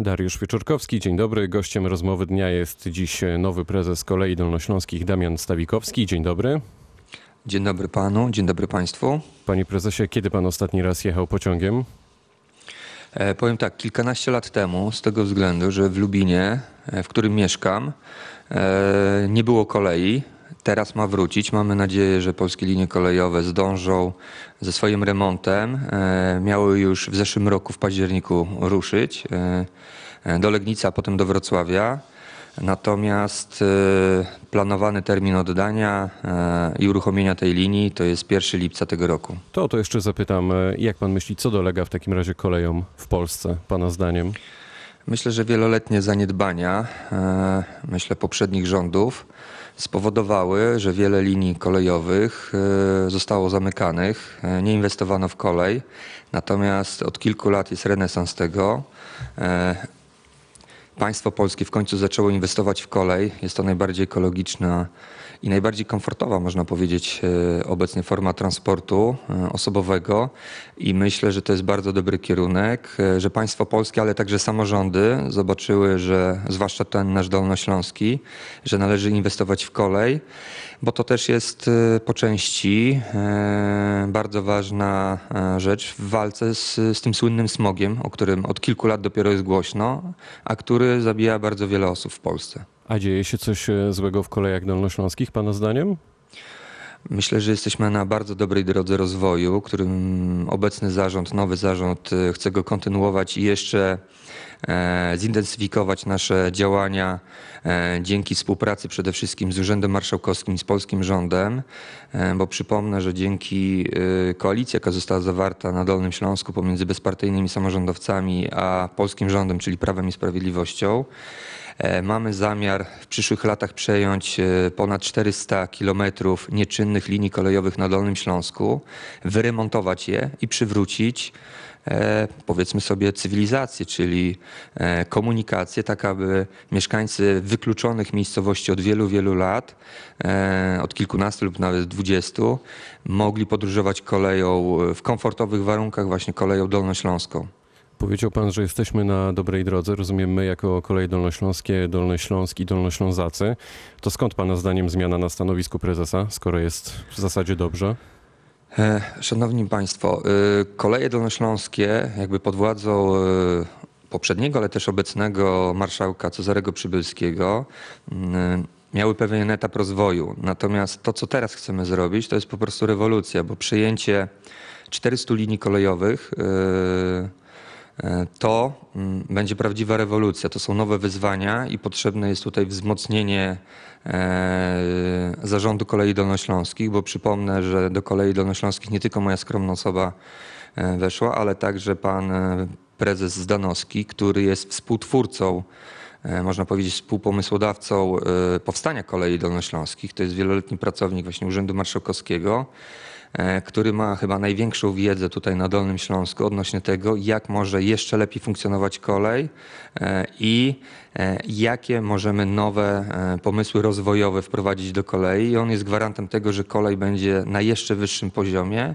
Dariusz Wieczorkowski, dzień dobry. Gościem rozmowy dnia jest dziś nowy prezes Kolei Dolnośląskich Damian Stawikowski. Dzień dobry. Dzień dobry panu, dzień dobry państwu. Panie prezesie, kiedy pan ostatni raz jechał pociągiem? E, powiem tak, kilkanaście lat temu, z tego względu, że w Lubinie, e, w którym mieszkam, e, nie było kolei. Teraz ma wrócić. Mamy nadzieję, że polskie linie kolejowe zdążą ze swoim remontem. E, miały już w zeszłym roku, w październiku, ruszyć e, e, do Legnica, a potem do Wrocławia. Natomiast planowany termin oddania i uruchomienia tej linii to jest 1 lipca tego roku. To o to jeszcze zapytam, jak pan myśli, co dolega w takim razie kolejom w Polsce, pana zdaniem? Myślę, że wieloletnie zaniedbania, e, myślę poprzednich rządów, spowodowały, że wiele linii kolejowych e, zostało zamykanych, e, nie inwestowano w kolej. Natomiast od kilku lat jest renesans tego. Państwo polskie w końcu zaczęło inwestować w kolej. Jest to najbardziej ekologiczna i najbardziej komfortowa, można powiedzieć, e, obecnie forma transportu e, osobowego. I myślę, że to jest bardzo dobry kierunek, e, że państwo polskie, ale także samorządy zobaczyły, że zwłaszcza ten nasz dolnośląski, że należy inwestować w kolej, bo to też jest po części bardzo ważna rzecz w walce z, z tym słynnym smogiem, o którym od kilku lat dopiero jest głośno, a który zabija bardzo wiele osób w Polsce. A dzieje się coś e, złego w kolejach dolnośląskich, pana zdaniem? Myślę, że jesteśmy na bardzo dobrej drodze rozwoju, którym obecny zarząd, nowy zarząd e, chce go kontynuować i jeszcze zintensyfikować nasze działania e, dzięki współpracy przede wszystkim z Urzędem Marszałkowskim, z polskim rządem, e, bo przypomnę, że dzięki e, koalicji, jaka została zawarta na Dolnym Śląsku pomiędzy bezpartyjnymi samorządowcami a polskim rządem, czyli Prawem i Sprawiedliwością, E, Mamy zamiar w przyszłych latach przejąć e, ponad 400 kilometrów nieczynnych linii kolejowych na Dolnym Śląsku, wyremontować je i przywrócić e, powiedzmy sobie cywilizację, czyli e, komunikację, tak aby mieszkańcy wykluczonych miejscowości od wielu, wielu lat, e, od kilkunastu lub nawet dwudziestu, mogli podróżować koleją w komfortowych warunkach, właśnie koleją dolnośląską. Powiedział pan, że jesteśmy na dobrej drodze. Rozumiem, my jako Koleje Dolnośląskie, Dolny Śląsk i Dolnoślązacy. To skąd pana zdaniem zmiana na stanowisku prezesa, skoro jest w zasadzie dobrze? E, Szanowni Państwo, y, koleje dolnośląskie jakby pod władzą y, poprzedniego, ale też obecnego marszałka Cezarego Przybylskiego y, miały pewien etap rozwoju. Natomiast to, co teraz chcemy zrobić, to jest po prostu rewolucja, bo przejęcie 400 linii kolejowych to mm, będzie prawdziwa rewolucja. To są nowe wyzwania i potrzebne jest tutaj wzmocnienie e, zarządu kolei dolnośląskich, bo przypomnę, że do kolei dolnośląskich nie tylko moja skromna osoba e, weszła, ale także pan e, prezes Zdanowski, który jest współtwórcą e, można powiedzieć współpomysłodawcą e, powstania kolei dolnośląskich. To jest wieloletni pracownik właśnie Urzędu Marszałkowskiego e, który ma chyba największą wiedzę tutaj na Dolnym Śląsku odnośnie tego, jak może jeszcze lepiej funkcjonować kolej e, i e, jakie możemy nowe e, pomysły rozwojowe wprowadzić do kolei. I on jest gwarantem tego, że kolej będzie na jeszcze wyższym poziomie.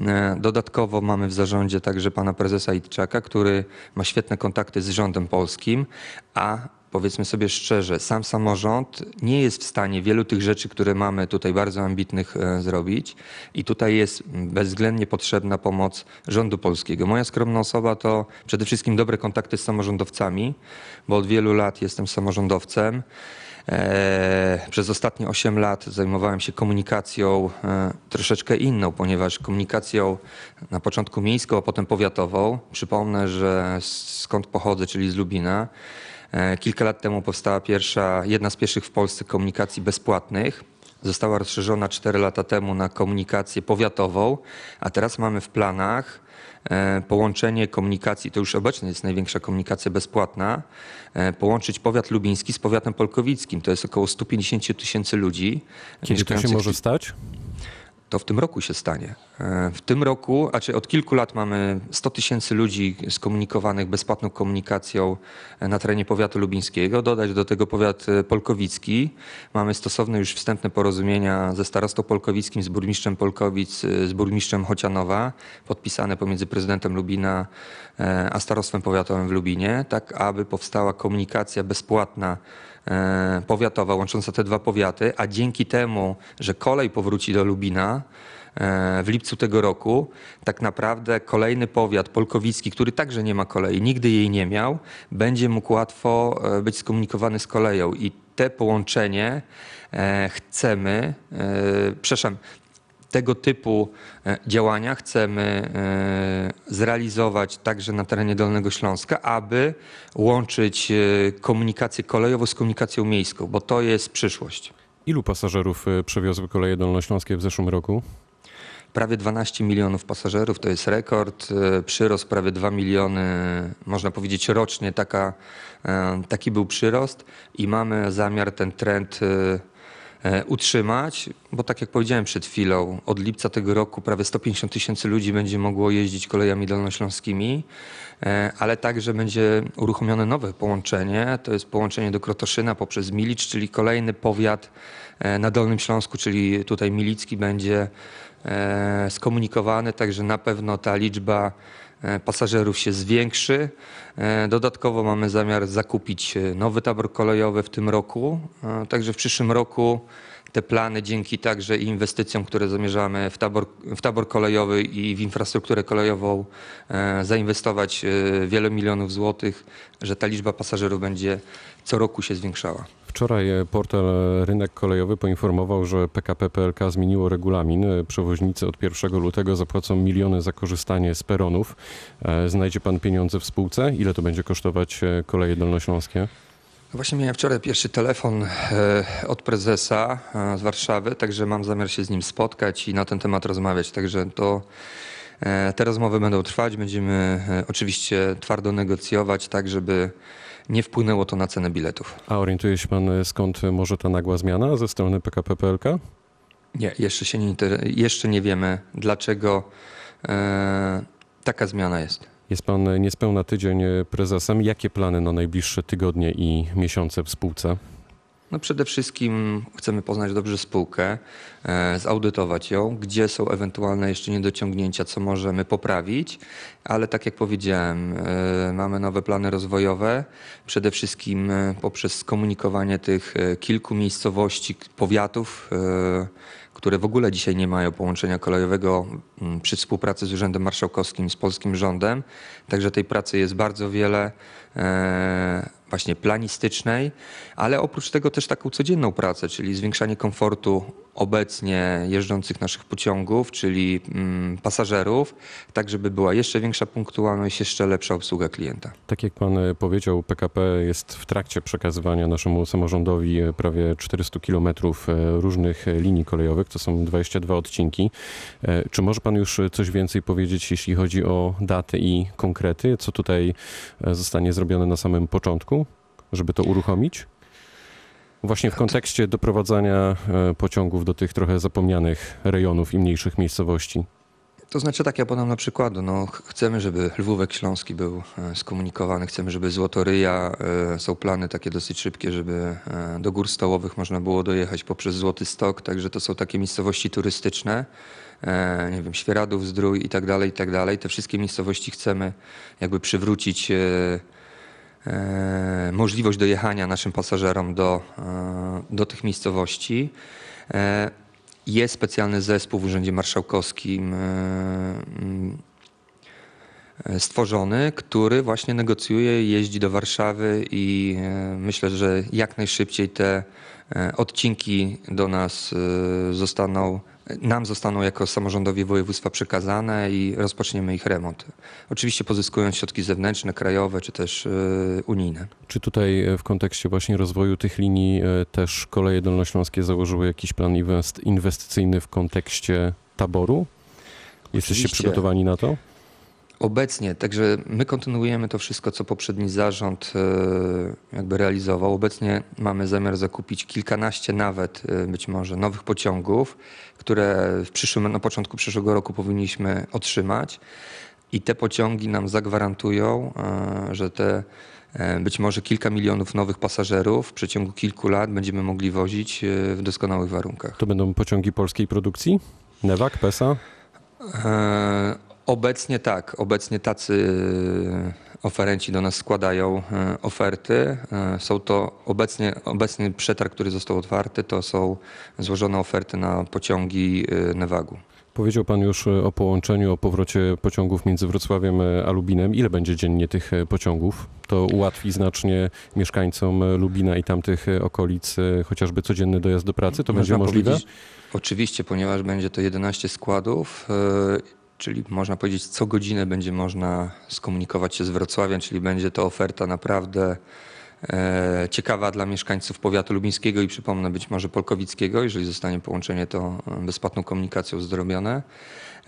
E, Dodatkowo mamy w zarządzie także pana prezesa Itczaka, który ma świetne kontakty z rządem polskim, a powiedzmy sobie szczerze, sam samorząd nie jest w stanie wielu tych rzeczy, które mamy tutaj bardzo ambitnych e, zrobić i tutaj jest bezwzględnie potrzebna pomoc rządu polskiego. Moja skromna osoba to przede wszystkim dobre kontakty z samorządowcami, bo od wielu lat jestem samorządowcem. E, Przez ostatnie 8 lat zajmowałem się komunikacją e, troszeczkę inną, ponieważ komunikacją na początku miejską, a potem powiatową. Przypomnę, że skąd pochodzę, czyli z Lubina. E, Kilka lat temu powstała pierwsza, jedna z pierwszych w Polsce komunikacji bezpłatnych. Została rozszerzona 4 lata temu na komunikację powiatową, a teraz mamy w planach e, połączenie komunikacji, to już obecnie jest największa komunikacja bezpłatna, e, połączyć powiat lubiński z powiatem polkowickim. To jest około 150 tysięcy ludzi. Kiedy to się może stać? to w tym roku się stanie. E, W tym roku, a czy od kilku lat mamy 100 tysięcy ludzi skomunikowanych bezpłatną komunikacją e, na terenie powiatu lubińskiego. Dodać do tego powiat e, polkowicki. Mamy stosowne już wstępne porozumienia ze starostą polkowickim, z burmistrzem Polkowic, z burmistrzem Chocianowa, podpisane pomiędzy prezydentem Lubina a starostwem powiatowym w Lubinie, tak aby powstała komunikacja bezpłatna powiatowa łącząca te dwa powiaty, a dzięki temu, że kolej powróci do Lubina w lipcu tego roku, tak naprawdę kolejny powiat polkowicki, który także nie ma kolei, nigdy jej nie miał, będzie mógł łatwo e, być skomunikowany z koleją i te połączenie e, chcemy, e, przepraszam, tego typu e, działania chcemy e, zrealizować także na terenie Dolnego Śląska, aby łączyć e, komunikację kolejową z komunikacją miejską, bo to jest przyszłość. Ilu pasażerów e, przewiozły koleje dolnośląskie w zeszłym roku? Prawie 12 milionów pasażerów to jest rekord. e, Przyrost prawie 2 miliony, można powiedzieć rocznie, taka, e, taki był przyrost i mamy zamiar ten trend e, utrzymać, bo tak jak powiedziałem przed chwilą, od lipca tego roku prawie 150 tysięcy ludzi będzie mogło jeździć kolejami dolnośląskimi, e, ale także będzie uruchomione nowe połączenie, to jest połączenie do Krotoszyna poprzez Milicz, czyli kolejny powiat e, na Dolnym Śląsku, czyli tutaj Milicki będzie e, skomunikowany, także na pewno ta liczba e, pasażerów się zwiększy. E, Dodatkowo mamy zamiar zakupić e, nowy tabor kolejowy w tym roku, e, także w przyszłym roku te plany dzięki także inwestycjom, które zamierzamy w tabor, w tabor kolejowy i w infrastrukturę kolejową e, zainwestować e, wiele milionów złotych, że ta liczba pasażerów będzie co roku się zwiększała. Wczoraj e, portal Rynek Kolejowy poinformował, że PKP PLK zmieniło regulamin. Przewoźnicy od 1 lutego zapłacą miliony za korzystanie z peronów. Znajdzie pan pieniądze w spółce? Ile to będzie kosztować koleje dolnośląskie? Właśnie miałem wczoraj pierwszy telefon e, od prezesa e, z Warszawy, także mam zamiar się z nim spotkać i na ten temat rozmawiać. Także to e, te rozmowy będą trwać. Będziemy oczywiście twardo negocjować, tak żeby nie wpłynęło to na cenę biletów. A orientuje się pan, skąd może ta nagła zmiana ze strony PKP PLK? Nie, jeszcze się nie, jeszcze nie wiemy, dlaczego e, taka zmiana jest. Jest pan niespełna tydzień e, prezesem. Jakie plany na najbliższe tygodnie i miesiące w spółce? No przede wszystkim chcemy poznać dobrze spółkę, e, zaudytować ją, gdzie są ewentualne jeszcze niedociągnięcia, co możemy poprawić, ale tak jak powiedziałem, e, mamy nowe plany rozwojowe, przede wszystkim poprzez skomunikowanie tych kilku miejscowości, powiatów, które w ogóle dzisiaj nie mają połączenia kolejowego m, przy współpracy z Urzędem Marszałkowskim, z polskim rządem. Także tej pracy jest bardzo wiele, e, właśnie planistycznej, ale oprócz tego też taką codzienną pracę, czyli zwiększanie komfortu obecnie jeżdżących naszych pociągów, czyli mm, pasażerów, tak żeby była jeszcze większa punktualność, jeszcze lepsza obsługa klienta. Tak jak pan e, powiedział, PKP jest w trakcie przekazywania naszemu samorządowi e, prawie 400 kilometrów e, różnych linii kolejowych. To są 22 odcinki. Czy może pan już coś więcej powiedzieć, jeśli chodzi o daty i konkrety? Co tutaj zostanie zrobione na samym początku, żeby to uruchomić? Właśnie w kontekście doprowadzania e, pociągów do tych trochę zapomnianych rejonów i mniejszych miejscowości. To znaczy tak, ja podam na przykładu. No, ch- chcemy, żeby Lwówek Śląski był e, skomunikowany, chcemy, żeby Złotoryja, e, są plany takie dosyć szybkie, żeby do gór stołowych można było dojechać poprzez Złoty Stok, także to są takie miejscowości turystyczne, nie wiem, Świeradów, Zdrój i tak dalej, i tak dalej. Te wszystkie miejscowości chcemy jakby przywrócić możliwość dojechania naszym pasażerom do, e, do tych miejscowości. E, Jest specjalny zespół w Urzędzie Marszałkowskim e, mm, e, stworzony, który właśnie negocjuje, jeździ do Warszawy i e, myślę, że jak najszybciej te e, odcinki do nas e, zostaną, nam zostaną jako samorządowi województwa przekazane i rozpoczniemy ich remont. Oczywiście pozyskując środki zewnętrzne, krajowe czy też e, unijne. Czy tutaj e, w kontekście właśnie rozwoju tych linii e, też koleje dolnośląskie założyły jakiś plan inwest- inwestycyjny w kontekście taboru? Jesteście Oczywiście. przygotowani na to? Obecnie, także my kontynuujemy to wszystko, co poprzedni zarząd e, jakby realizował. Obecnie mamy zamiar zakupić kilkanaście nawet e, być może nowych pociągów, które w przyszłym, na początku przyszłego roku powinniśmy otrzymać. I te pociągi nam zagwarantują, e, że te być może kilka milionów nowych pasażerów w przeciągu kilku lat będziemy mogli wozić w doskonałych warunkach. To będą pociągi polskiej produkcji? Newak, PESA? E, Obecnie tak, obecnie tacy e, oferenci do nas składają e, oferty. E, Są to obecnie, obecny przetarg, który został otwarty, to są złożone oferty na pociągi Newagu. Powiedział pan już o połączeniu, o powrocie pociągów między Wrocławiem a Lubinem. Ile będzie dziennie tych pociągów? To ułatwi znacznie mieszkańcom Lubina i tamtych okolic chociażby codzienny dojazd do pracy. To będzie Można możliwe? powiedzieć- Oczywiście, ponieważ będzie to 11 składów, czyli można powiedzieć co godzinę będzie można skomunikować się z Wrocławiem, czyli będzie to oferta naprawdę e, ciekawa dla mieszkańców powiatu lubińskiego i przypomnę być może polkowickiego, jeżeli zostanie połączenie to e, bezpłatną komunikacją zrobione.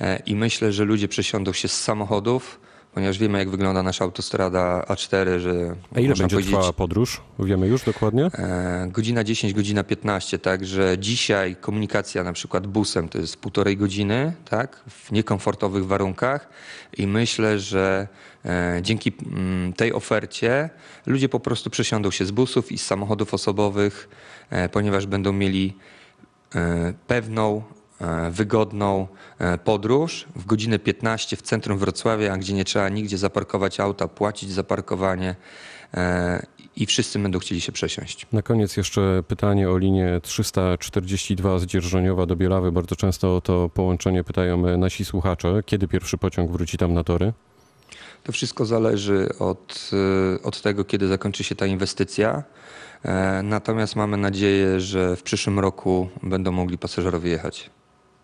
E, I myślę, że ludzie przesiądą się z samochodów, ponieważ wiemy jak wygląda nasza autostrada A4, że A ile będzie powiedzieć, trwała podróż? Wiemy już dokładnie? E, Godzina 10, godzina 15, także dzisiaj komunikacja na przykład busem to jest półtorej godziny, tak, w niekomfortowych warunkach i myślę, że e, dzięki mm, tej ofercie ludzie po prostu przesiądą się z busów i z samochodów osobowych, e, ponieważ będą mieli e, pewną, wygodną e, podróż w godzinę 15 w centrum Wrocławia, gdzie nie trzeba nigdzie zaparkować auta, płacić za parkowanie e, i wszyscy będą chcieli się przesiąść. Na koniec jeszcze pytanie o linię 342 z Dzierżoniowa do Bielawy. Bardzo często o to połączenie pytają e, nasi słuchacze. Kiedy pierwszy pociąg wróci tam na tory? To wszystko zależy od, od tego, kiedy zakończy się ta inwestycja. E, Natomiast mamy nadzieję, że w przyszłym roku będą mogli pasażerowie jechać.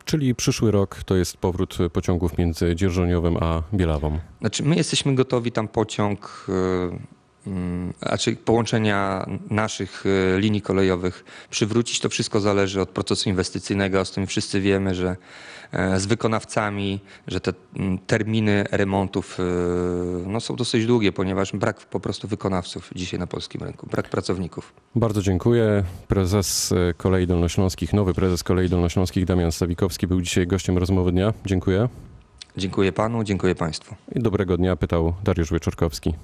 Czyli przyszły rok to jest powrót pociągów między Dzierżoniowem a Bielawą. Znaczy, my jesteśmy gotowi tam pociąg, y, znaczy połączenia naszych y, linii kolejowych przywrócić. To wszystko zależy od procesu inwestycyjnego. Z tym wszyscy wiemy, że e, z wykonawcami, że te mm, terminy remontów y, no, są dosyć długie, ponieważ brak po prostu wykonawców dzisiaj na polskim rynku, brak pracowników. Bardzo dziękuję. Prezes e, Kolei Dolnośląskich, nowy prezes Kolei Dolnośląskich Damian Stawikowski był dzisiaj gościem rozmowy dnia. Dziękuję. Dziękuję panu, dziękuję państwu. I dobrego dnia pytał Dariusz Wieczorkowski.